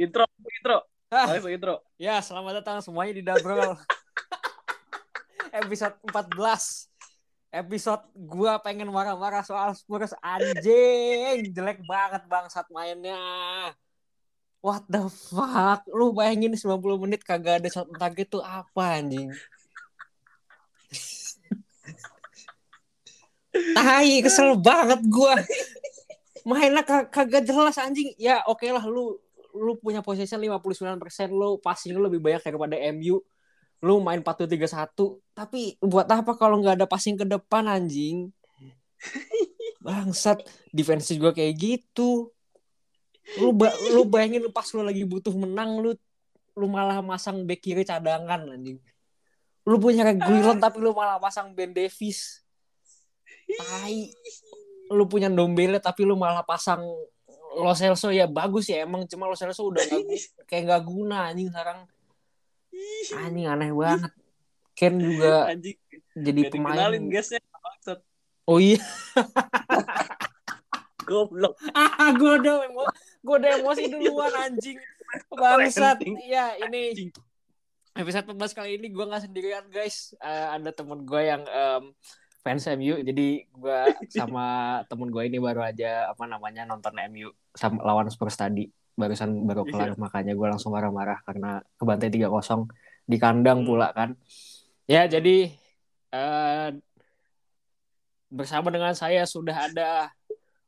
Intro, intro. Ah, Langsung intro. ya, selamat datang semuanya di Dabrol. Episode 14. Episode gua pengen marah-marah soal Spurs anjing. Jelek banget bangsat mainnya. What the fuck? Lu bayangin 90 menit kagak ada shot on target tuh apa anjing? Tai, kesel banget gua. Mainnya ka- kagak jelas anjing. Ya oke lah lu lu punya possession 59% lu passing lu lebih banyak daripada MU. Lu main 4-2-3-1, tapi buat apa kalau nggak ada passing ke depan anjing? Bangsat, defense juga kayak gitu. Lu ba lu bayangin pas lu lagi butuh menang lu lu malah masang back kiri cadangan anjing. Lu punya Reguilon tapi lu malah pasang Ben Davis. Tai. Lu punya Dombele tapi lu malah pasang Lo Celso ya bagus ya emang. Cuma Lo Celso udah gak, kayak gak guna anjing sekarang. Anjing aneh banget. Ken juga Anjing. jadi Gak pemain. dikenalin guysnya. Oh iya. Goblok. ah gue udah emo gue udah emosi duluan anjing. Bangsat. ya ini episode 14 kali ini gue nggak sendirian guys. Eh, ada temen gue yang em, fans MU jadi gue sama temen gue ini baru aja apa namanya nonton MU sama lawan Spurs tadi barusan baru kelar makanya gue langsung marah-marah karena kebantai 3-0 di kandang Hmm. pula kan ya jadi eh bersama dengan saya sudah ada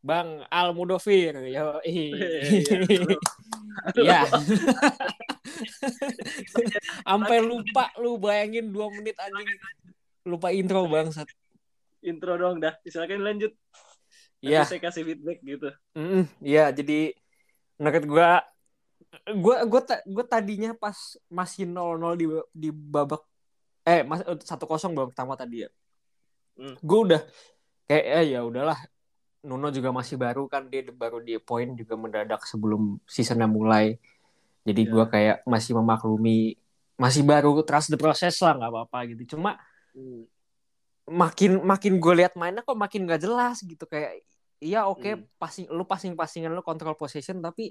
Bang Al Mudofir yo Iya, Iya. Sampai lupa lu bayangin dua menit anjing. Lupa intro bangsat. Intro dong dah. Silakan lanjut. Iya. Saya kasih feedback gitu. Mm, Iya, jadi menurut gua gua ta- gua tadinya pas masih 0-0 di di babak eh mas 1-0 babak pertama tadi ya. Hmm. Gua udah kayak eh, ya udahlah Nuno juga masih baru kan dia baru di poin juga mendadak sebelum seasonnya mulai. Jadi Iya. gua kayak masih memaklumi masih baru trust the process lah nggak apa-apa gitu. Cuma Hmm. makin makin gue lihat mainnya kok makin gak jelas gitu kayak iya oke Hmm. passing lu passing passingan lu kontrol possession tapi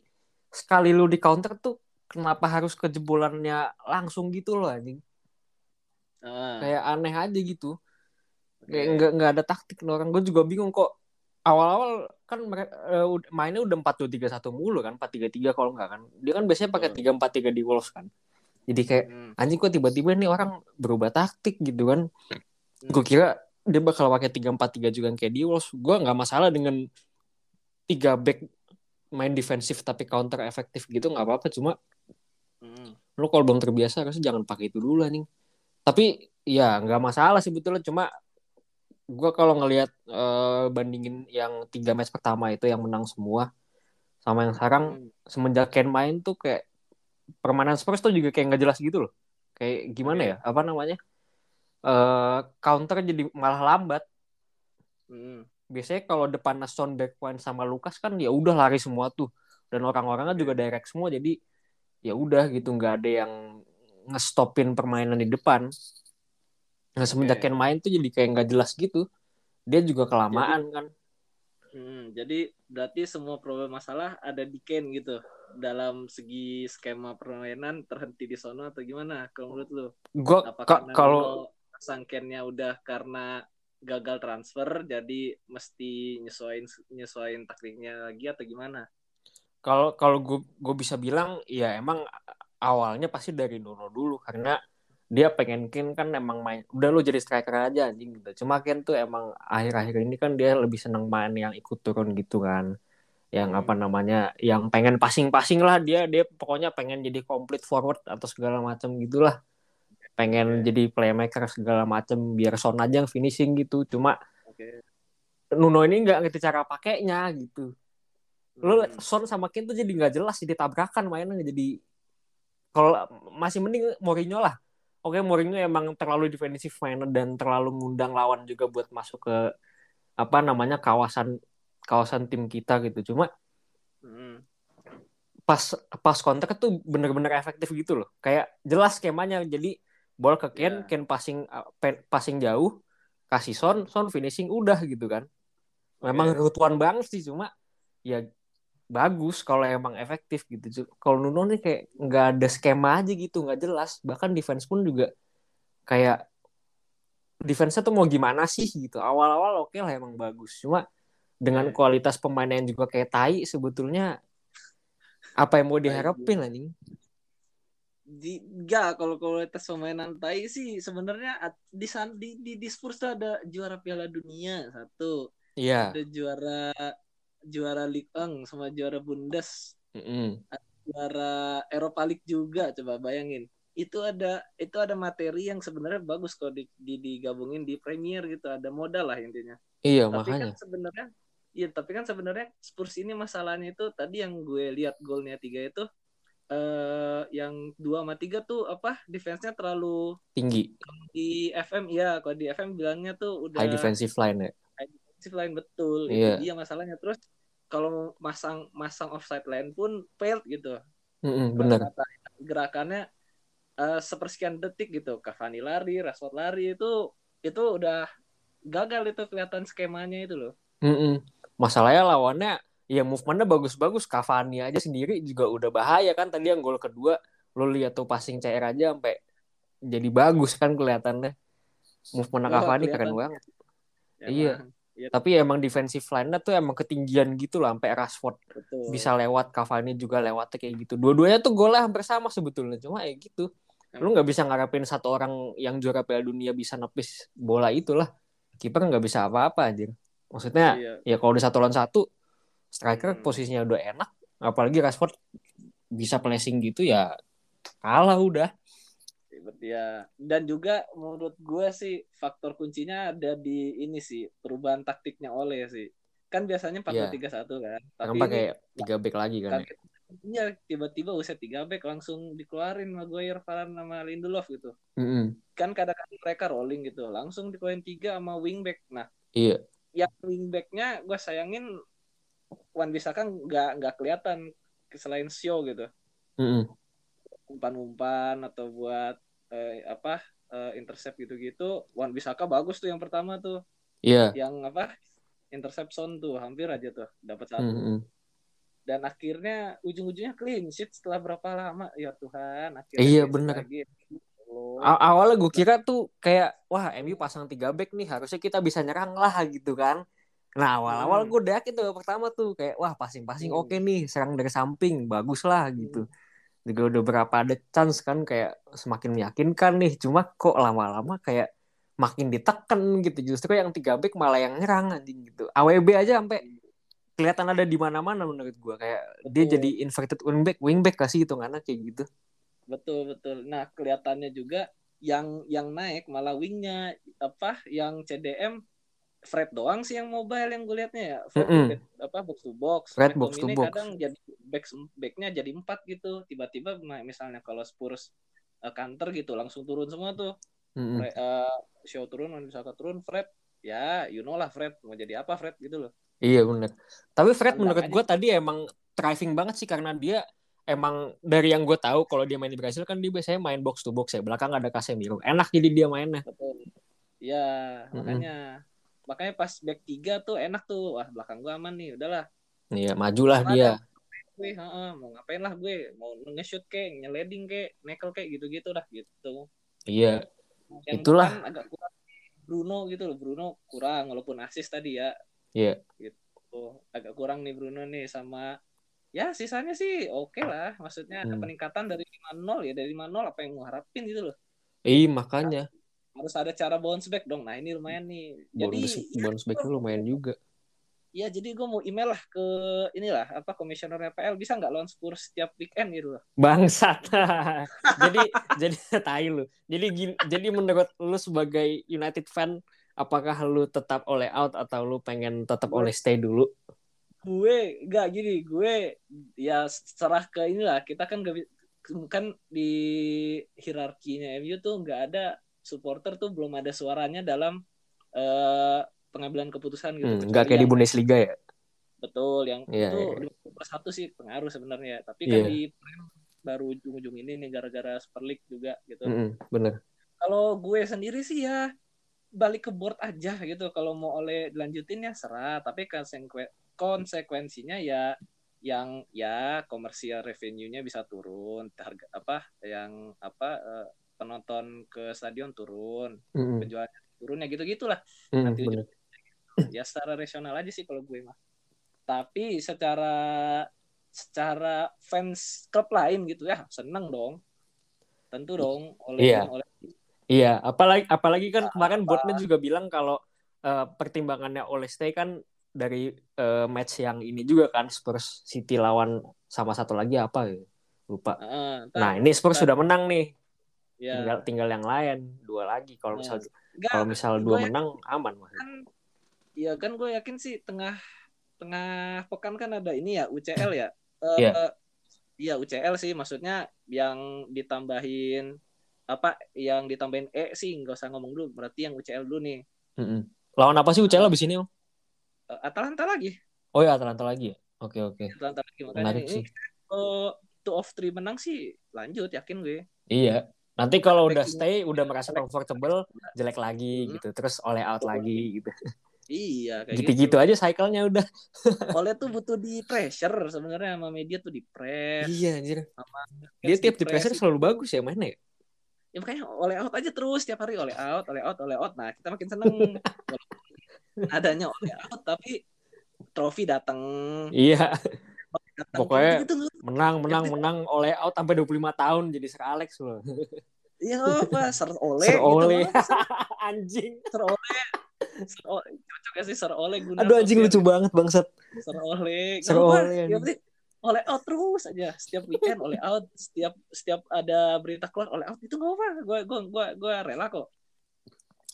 sekali lu di counter tuh kenapa harus kejebolannya langsung gitu loh anjing? Ah, kayak aneh aja gitu. Kayak nggak nggak ada taktik orang. Gue juga bingung kok. Awal-awal kan mereka eh, mainnya udah empat dua tiga satu mulu kan empat tiga tiga kalau nggak kan. Dia kan biasanya pakai tiga empat tiga di Wolves kan. Jadi kayak Hmm. anjing kok tiba-tiba nih orang berubah taktik gitu kan. Hmm. gue kira dia bakal pakai tiga empat tiga juga yang kayak di Wolves. Gue nggak masalah dengan tiga back main defensif tapi counter efektif gitu nggak apa-apa. Cuma Hmm. lu kalau belum terbiasa harusnya jangan pakai itu dulu nih tapi ya nggak masalah sebetulnya. Cuma gue kalau ngelihat eh, bandingin yang tiga match pertama itu yang menang semua sama yang sekarang Hmm. semenjak Ken main tuh kayak permainan Spurs tuh juga kayak nggak jelas gitu loh. Kayak gimana Oke. ya? Apa namanya eh counter jadi malah lambat Hmm. biasanya kalau depan Son Backpoint sama Lukas kan ya udah lari semua tuh dan orang-orangnya juga direct semua jadi ya udah gitu nggak ada yang ngestopin permainan di depan nah semenjak. Ken main tuh jadi kayak nggak jelas gitu dia juga kelamaan kan Hmm, jadi berarti semua problem masalah ada di Ken gitu. Dalam segi skema permainan terhenti di sono atau gimana? Kalau menurut lu? Apakah kalau pasang Kennya udah karena gagal transfer jadi mesti nyesuaiin nyesuaiin taktiknya lagi atau gimana? kalau kalau gue gue bisa bilang ya emang awalnya pasti dari Nuno dulu karena dia pengen Ken kan emang main udah lu jadi striker aja anjing gitu cuma Ken tuh emang akhir-akhir ini kan dia lebih seneng main yang ikut turun gitu kan yang Hmm. apa namanya yang pengen passing-passing lah dia dia pokoknya pengen jadi complete forward atau segala macam gitulah pengen Oke. jadi playmaker segala macam biar Son aja yang finishing gitu cuma Oke. Nuno ini nggak ngerti cara pakainya gitu lu Hmm. Son sama Kane tuh jadi nggak jelas jadi tabrakan mainnya jadi kalau masih mending Mourinho lah oke Mourinho emang terlalu defensif mainnya dan terlalu ngundang lawan juga buat masuk ke apa namanya kawasan kawasan tim kita gitu cuma Hmm. pas pas kontak tuh bener-bener efektif gitu loh kayak jelas skemanya jadi bola ke Ken Ya. Ken passing uh, passing jauh kasih Son Son finishing udah gitu kan memang Oke. kebutuhan banget sih cuma ya bagus kalau emang efektif gitu. Kalau Nuno nih kayak nggak ada skema aja gitu, nggak jelas. Bahkan defense pun juga kayak defense-nya tuh mau gimana sih gitu. Awal-awal oke lah emang bagus. Cuma dengan Iya. kualitas pemain yang juga kayak tai sebetulnya apa yang mau diharapin nih? Di enggak kalau kualitas pemainan Tai sih sebenarnya di di di, di Spurs tuh ada juara Piala Dunia satu, Iya. ada juara juara Ligue 1 sama juara Bundes, Mm-mm. juara Eropa League juga coba bayangin. Itu ada itu ada materi yang sebenarnya bagus kalau di, di- digabungin di Premier gitu, ada modal lah intinya. Iya Tapi makanya. kan sebenarnya Iya, tapi kan sebenarnya Spurs ini masalahnya itu tadi yang gue lihat golnya tiga itu eh yang dua sama tiga tuh apa defense-nya terlalu Tinggi. di FM ya kalau di FM bilangnya tuh udah High defensive line ya. defensive line betul Iya. itu dia masalahnya terus kalau masang masang offside line pun failed gitu Mm-mm, bener. Rata-rata gerakannya eh, sepersekian detik gitu Cavani lari Rashford lari itu itu udah gagal itu kelihatan skemanya itu loh Mm-mm. Masalahnya lawannya ya movementnya bagus-bagus. Cavani aja sendiri juga udah bahaya kan. Tadi yang gol kedua lo lihat tuh passing CR aja sampai jadi bagus kan kelihatannya. Movement Wah, Cavani keren banget. Emang, Iya. iya, Tapi emang defensive line-nya tuh emang ketinggian gitu lah sampai Rashford betul bisa lewat Cavani juga lewatnya kayak gitu. Dua-duanya tuh golnya hampir sama sebetulnya. Cuma ya gitu. Lu nggak bisa ngarepin satu orang yang juara Piala Dunia bisa nepis bola itulah. Kiper nggak bisa apa-apa anjir. Maksudnya Iya. ya kalau di satu lawan satu striker Hmm. posisinya udah enak apalagi Rashford bisa placing gitu ya kalah udah ya dan juga menurut gue sih faktor kuncinya ada di ini sih perubahan taktiknya oleh sih kan biasanya 4-3-1 kan tapi Kenapa ini kayak tiga back lagi kan ya? Iya, tiba-tiba usia tiga back langsung dikeluarin Maguire, Varane sama Lindelof gitu. Mm-mm. Kan kadang-kadang mereka rolling gitu, langsung dikeluarin tiga sama wingback. Nah, iya yang wingbacknya gue sayangin Wan Bisaka nggak nggak kelihatan selain show gitu, Mm-mm. umpan-umpan atau buat eh, apa eh, intercept gitu-gitu. Wan Bisaka bagus tuh yang pertama tuh, iya yang apa interception tuh hampir aja tuh dapat satu. Mm-mm. dan akhirnya ujung-ujungnya clean sheet setelah berapa lama ya Tuhan akhirnya Iya, lagi. Oh, awalnya gue kira tuh kayak wah MU pasang tiga back nih harusnya kita bisa nyerang lah gitu kan nah awal-awal Hmm. gue udah yakin tuh pertama tuh kayak wah passing-passing Hmm. oke nih serang dari samping bagus lah gitu. Juga udah berapa ada chance kan kayak semakin meyakinkan nih cuma kok lama-lama kayak makin ditekan gitu. Justru yang tiga back malah yang nyerang anjing gitu. AWB aja sampai kelihatan ada di mana-mana menurut gue kayak dia Betul. jadi inverted wingback wingback kasih hitungannya kayak gitu. Betul betul. Nah kelihatannya juga yang yang naik malah wingnya apa yang CDM Fred doang sih yang mobile yang gue liatnya ya Fred Mm-mm. back- apa box to box Fred box to box. kadang jadi back backnya jadi empat gitu tiba-tiba misalnya kalau Spurs eh, counter gitu langsung turun semua tuh Mm-mm. Fre- eh, show turun bisa turun Fred ya you know lah Fred mau jadi apa Fred gitu loh Iya bener. Tapi Fred Tendang menurut gue tadi emang thriving banget sih karena dia emang dari yang gue tahu kalau dia main di Brasil kan dia biasanya main box to box ya. Belakang ada Casemiro. Enak jadi dia mainnya. betul ya Mm-mm. makanya makanya pas back 3 tuh enak tuh. Wah belakang gua aman nih. Udahlah. Iya, majulah Ada. dia. gue heeh, mau ngapain lah gue? Mau nge-shoot kek nyeleding kek nekel kek gitu-gitu dah gitu. Iya, yang Itulah. agak kurang. Bruno gitu loh Bruno kurang walaupun asis tadi ya. Iya. tuh agak kurang nih Bruno nih sama ya sisanya sih oke lah. Maksudnya ada Hmm. peningkatan dari 5-0 ya dari 5-0 apa yang mau harapin gitu loh. Iya makanya harus ada cara bounce back dong nah ini lumayan nih jadi bonus ya, bonus backnya lumayan juga. ya jadi gue mau email lah ke inilah apa komisioner PL bisa nggak lawan Spurs setiap weekend gitu loh Bangsat. jadi jadi tai lu. Jadi gini- jadi menurut lu sebagai United fan apakah lu tetap oleh out atau lu pengen tetap oleh stay dulu? gue nggak gini gue ya serah ke inilah kita kan gak, kan di hierarkinya MU tuh nggak ada supporter tuh belum ada suaranya dalam eh, pengambilan keputusan gitu Hmm, nggak kayak di yang- Bundesliga ya? betul yang Iya, itu iya. 50 per satu sih pengaruh sebenarnya tapi kan Iya. di baru ujung-ujung ini nih gara-gara Super League juga gitu Mm-mm, bener. kalau gue sendiri sih ya balik ke board aja gitu kalau mau oleh dilanjutin ya serah tapi konsekuen- konsekuensinya ya yang ya komersial revenue-nya bisa turun, harga apa yang apa eh, penonton ke stadion turun, Mm-mm. penjualannya turun ya gitu-gitulah. Mm, Nanti ujung- ya secara rasional aja sih kalau gue mah. Tapi secara secara fans klub lain gitu ya seneng dong. Tentu dong oleh Iya. oleh Iya, apalagi apalagi kan kemarin Apa? botnya juga bilang kalau eh, pertimbangannya oleh Stay kan dari eh, match yang ini juga kan Spurs City lawan sama satu lagi apa ya? Lupa. Ntar- Nah, ini Spurs sudah menang nih. Ya. Tinggal tinggal yang lain, dua lagi. Kalau Nah, misal kalau misal gue dua yakin menang aman Mas. kan ya kan gue yakin sih tengah tengah pekan kan ada ini ya UCL ya Eh, Iya. iya UCL sih maksudnya yang ditambahin apa yang ditambahin E sih nggak usah ngomong dulu berarti yang UCL dulu nih Mm-mm. Lawan apa sih UCL abis ini, Om? Eh, Atalanta lagi Oh ya Atalanta lagi ya. Oke, oke. Atalanta lagi makanya Menarik ini sih. oh, two of three menang sih lanjut yakin gue Iya. Nanti kalau udah stay, udah merasa comfortable, jelek lagi Hmm. gitu. Terus oleh out lagi gitu. iya kayak Gitu-gitu aja cycle-nya udah. gitu. Oleh tuh butuh di pressure sebenarnya sama media tuh di press Iya, anjir. sama Dia tiap di press pressure selalu bagus ya mainnya ya. ya makanya oleh out aja terus tiap hari oleh out oleh out oleh out nah kita makin seneng adanya oleh out tapi trofi datang Iya, datang Pokoknya- gitu menang, menang, menang oleh out sampai 25 tahun jadi Sir Alex loh. iya apa ser oleh Sir Ole. gitu anjing. ser oleh ser oleh cocok ya sih ser oleh guna Aduh anjing lucu banget bangsat. ser oleh Ser Nggak apa, Ole, yang anjing. penting oleh out terus aja setiap weekend oleh out setiap setiap ada berita keluar oleh out itu nggak apa gue gue gue gue rela kok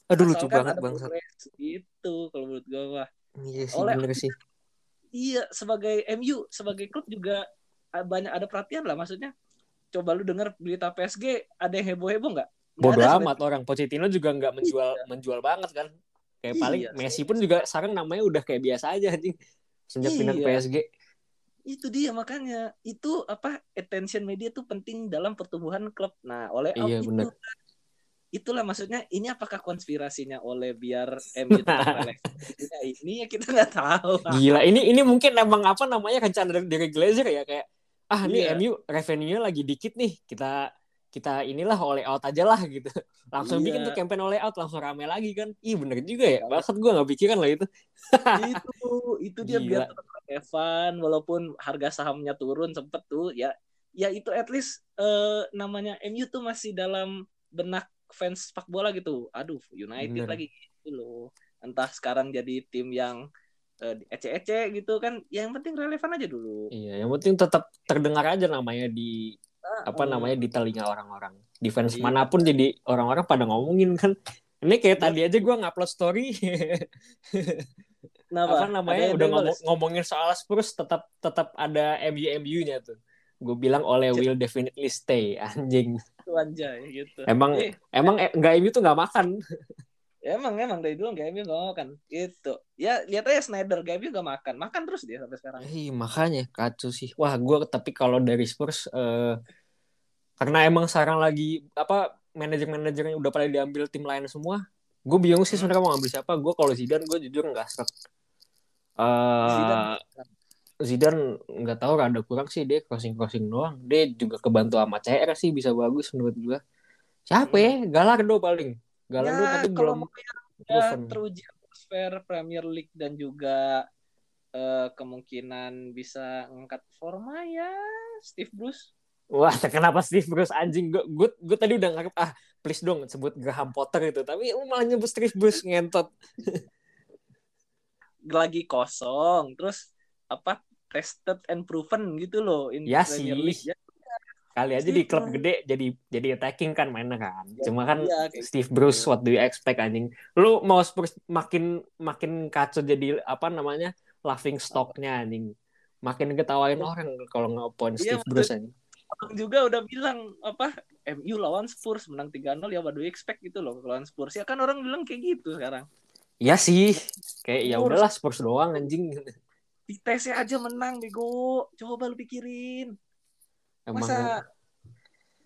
Aduh lucu Asalkan banget ada bangsat. progres. itu kalau menurut gue mah Iya sih, Oleh bener sih. Iya, sebagai MU, sebagai klub juga banyak ada perhatian lah. Maksudnya, coba lu dengar berita PSG, ada yang heboh-heboh nggak? Nggak Bodoh ada amat orang. Pochettino juga nggak menjual Iya. menjual banget kan. Kayak Iya, paling. Messi pun juga sekarang namanya udah kayak biasa aja anjing. Sejak pindah ke Iya. PSG. Itu dia makanya. Itu apa attention media tuh penting dalam pertumbuhan klub. Nah, oleh Iya, itu bener. Itulah maksudnya ini apakah konspirasinya oleh biar MU tetap ini ya kita nggak tahu Gila, ini ini mungkin emang apa namanya rencana dari, Glazer ya kayak ah nih Iya. MU revenue-nya lagi dikit nih kita kita inilah oleh out aja lah gitu langsung Iya. bikin tuh campaign oleh out langsung rame lagi kan ih bener juga ya maksud gue nggak pikiran lah itu itu itu dia Gila. biar tetap relevan walaupun harga sahamnya turun sempet tuh ya ya itu at least eh, namanya MU tuh masih dalam benak fans sepak bola gitu. Aduh United Bener. lagi gitu loh. Entah sekarang jadi tim yang eh, ece-ece gitu kan yang penting relevan aja dulu. Iya yang penting tetap terdengar aja namanya di apa Hmm. namanya di telinga orang-orang. Defense Iya. mana pun jadi orang-orang pada ngomongin kan. Ini kayak tadi aja gue ngupload story. Kenapa? apa namanya Ada udah ngomong, ngomongin soal Spurs tetap tetap ada MU MU-nya tuh gue bilang oleh will definitely stay anjing Itu anjay gitu Emang- Eh, emang eh, nggak MU tuh nggak makan ya emang emang dari dulu gak MU gak mau kan gitu ya lihat aja Snyder gak MU gak makan makan terus dia sampai sekarang Eh, makanya kacau sih. Wah, gue tapi kalau dari Spurs eh, karena emang sekarang lagi apa manajer-manajernya udah pada diambil tim lain semua. Gue bingung sih Hmm. sebenarnya mau ambil siapa. Gue kalau Zidane gue jujur nggak serak. Eh, Zidane. Zidane nggak tahu rada kurang sih dia crossing crossing doang. Dia juga kebantu sama CR sih bisa bagus menurut gue. Siapa ya? Galardo paling. Galardo ya tapi belum proven. teruji atmosfer Premier League dan juga eh, kemungkinan bisa ngangkat forma ya Steve Bruce Wah, kenapa Steve Bruce anjing? Gue gue, gue tadi udah ngarep ah please dong sebut Graham Potter itu, tapi lu malah nyebut Steve Bruce ngentot. lagi kosong terus apa tested and proven gitu loh in Ya Premier sih. League ya Kali aja Steve di klub gede jadi jadi attacking kan mainnya kan. Cuma kan Iya, kayak Steve gitu. Bruce what do you expect anjing? Lu mau Spurs makin makin kacau jadi apa namanya? laughing stocknya anjing. Makin ketawain orang kalau nge-point Iya, Steve Bruce anjing. Juga udah bilang apa MU lawan Spurs menang 3-0 ya what do you expect gitu loh lawan Spurs ya kan orang bilang kayak gitu sekarang Ya sih. Kayak ya udahlah Spurs doang anjing. Di tesnya aja menang bego coba lu pikirin Emang masa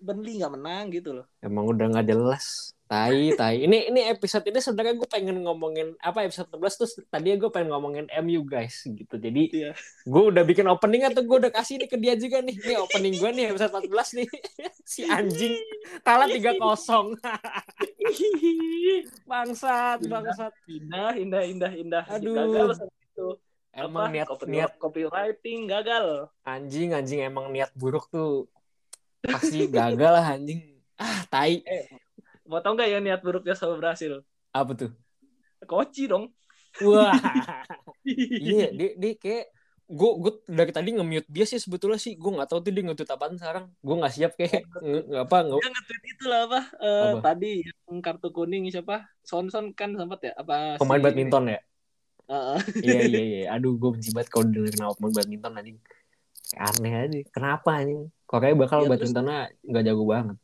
Burnley nggak menang gitu loh. Emang udah nggak jelas. Tai, tai. Ini ini episode ini sebenarnya gue pengen ngomongin apa episode 11 tuh tadi gue pengen ngomongin MU guys gitu. Jadi Iya. gue udah bikin opening atau gue udah kasih ini ke dia juga nih. Nih opening gue nih episode 14 nih. si anjing kalah 3-0. bangsat, bangsat. Indah, indah, indah, indah. Aduh. Gagal. Emang Apa? niat Copy- niat copywriting gagal. anjing anjing emang niat buruk tuh pasti gagal lah anjing. Ah, tai. Mau tau nggak ya niat buruknya sama berhasil? Apa tuh? Koci dong. Wah. iya, dia, dia kayak gue gue dari tadi nge-mute dia sih sebetulnya sih gue nggak tahu tuh dia nge-tweet apaan sekarang gue nggak siap kayak nge- apa nge Dia nge-tweet itu lah apa, eh, Apa? tadi yang kartu kuning siapa? Son Son kan sempat ya? Apa pemain si- badminton ya Heeh. iya iya iya aduh gue benci banget kalau denger nama pemain badminton anjing. Kayak aneh aja. Kenapa anjing? Korea bakal Ya, badmintonnya nggak jago banget.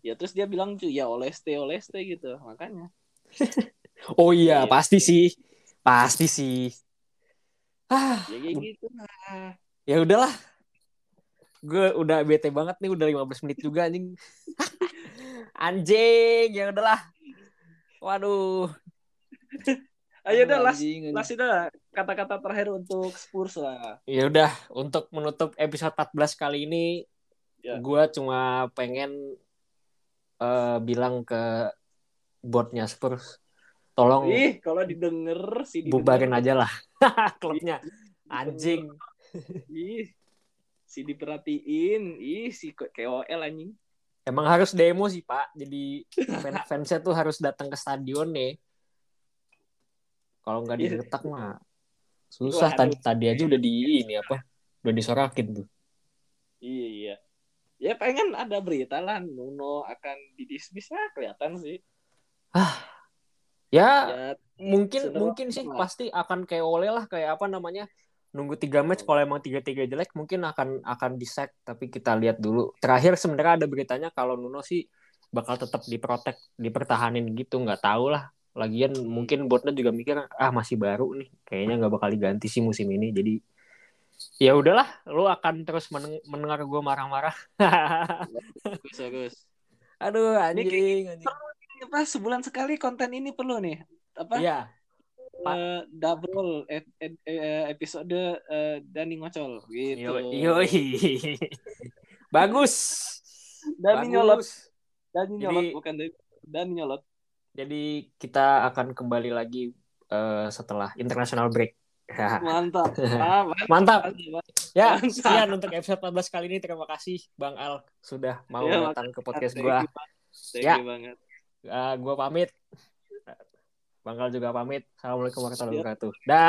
Ya terus dia bilang cuy ya oleste oleste gitu. Makanya. Oh iya Iya. pasti sih. Pasti sih. Ah ya kayak gitu. Lah ya udahlah. Gue udah bete banget nih udah 15 menit juga anjing. Anjing ya udahlah. Waduh ayo dah last last dah kata-kata terakhir untuk Spurs lah. Ya udah, untuk menutup episode 14 kali ini, Ya. gua cuma pengen eh, bilang ke botnya Spurs, tolong ih kalau didengar sih bubarin aja lah klubnya, anjing. ih si diperhatiin. Ih si KOL anjing. Emang harus demo sih pak, jadi fan fansnya tuh harus datang ke stadion nih. Kalau nggak Iya. diretak mah susah. Waduh. Tadi tadi aja udah di ini apa, udah disorakin tuh. iya iya ya pengen ada berita lah Nuno akan didismiss ya kelihatan sih Ya, ya mungkin mungkin sih lah. pasti akan kayak oleh lah kayak apa namanya nunggu tiga match kalau emang tiga tiga jelek mungkin akan akan di sack tapi kita lihat dulu terakhir sebenarnya ada beritanya kalau Nuno sih bakal tetap diprotek dipertahanin gitu nggak tahu lah lagian mungkin botnya juga mikir ah masih baru nih. Kayaknya nggak bakal diganti sih musim ini. Jadi ya udahlah lu akan terus meneng- mendengar gue marah-marah. Bagus bagus. Aduh Ini anjing anjing. apa sebulan sekali konten ini perlu nih. Apa? Iya. Eh, double ed- ed- eh, episode eh, Dani ngocol gitu. Yo bagus. Dani Bagus. nyolot. Dani Jadi- nyolot bukan Dani nyolot Jadi kita akan kembali lagi eh, setelah international break. mantap ah, Mantap. mantap. Ya, Mantap. sekian untuk episode 14 kali ini. Terima kasih Bang Al sudah mau Ya, datang ke podcast. Thank Ya. banget Eh, gua pamit. Bang Al juga pamit. Assalamualaikum warahmatullahi wabarakatuh. Dah.